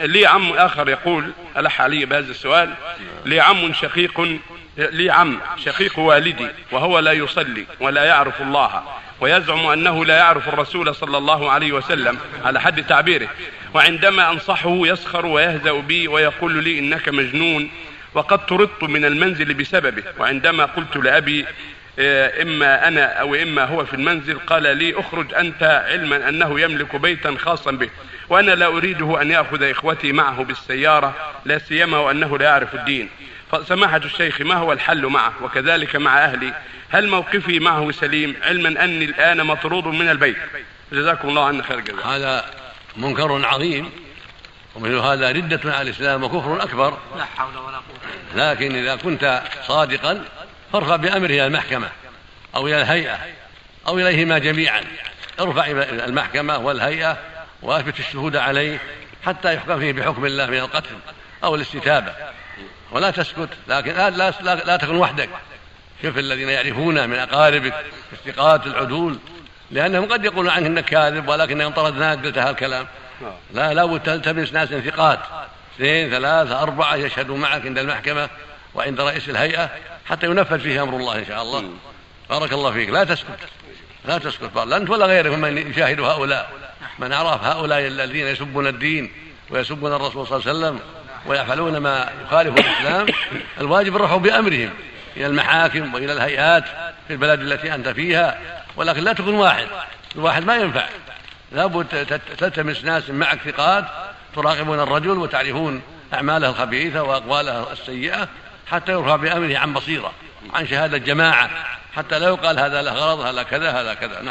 لي عم آخر يقول ألح علي بهذا السؤال لي عم شقيق لي عم شقيق والدي وهو لا يصلي ولا يعرف الله ويزعم أنه لا يعرف الرسول صلى الله عليه وسلم على حد تعبيره وعندما أنصحه يسخر ويهزأ بي ويقول لي إنك مجنون وقد طردت من المنزل بسببه وعندما قلت لأبي إيه، إما أنا أو إما هو في المنزل قال لي أخرج أنت علما أنه يملك بيتا خاصا به وأنا لا أريده أن يأخذ إخوتي معه بالسيارة لا سيما وأنه لا يعرف الدين. فسماحة الشيخ ما هو الحل معه؟ وكذلك مع أهلي. هل موقفي معه سليم؟ علما أني الآن مطرود من البيت. جزاكم الله عنا خير جزاك هذا منكر عظيم ومثل هذا ردة على الإسلام وكفر أكبر. لا حول ولا قوة لكن إذا كنت صادقا فارفع بأمره إلى المحكمة أو إلى الهيئة أو إليهما جميعا. ارفع إلى المحكمة والهيئة وأثبت الشهود عليه حتى يحكم فيه بحكم الله من القتل أو الاستتابة. ولا تسكت لكن لا, لا, لا, تكن وحدك. شوف الذين يعرفونه من أقاربك الثقات العدول لأنهم قد يقولون عنك أنك كاذب ولكنهم طردناك قلت هالكلام لا لا تلتمس ناس ثقات. اثنين ثلاثة أربعة يشهدوا معك عند المحكمة. وعند رئيس الهيئة حتى ينفذ فيه أمر الله إن شاء الله. بارك الله فيك. لا تسكت. لا تسكت. لا أنت ولا غيرك من يشاهد هؤلاء؟ من عرف هؤلاء الذين يسبون الدين ويسبون الرسول صلى الله عليه وسلم ويفعلون ما يخالف الإسلام الواجب الرفع بأمرهم إلى المحاكم وإلى الهيئات في البلد التي أنت فيها. ولكن لا تكون واحد. الواحد ما ينفع. لابد تلتمس ناس معك ثقات تراقبون الرجل وتعرفون أعماله الخبيثة وأقواله السيئة. حتى يرفع بأمره عن بصيرة عن شهادة جماعة حتى لا يقال هذا له غرض هذا كذا هذا كذا. نعم.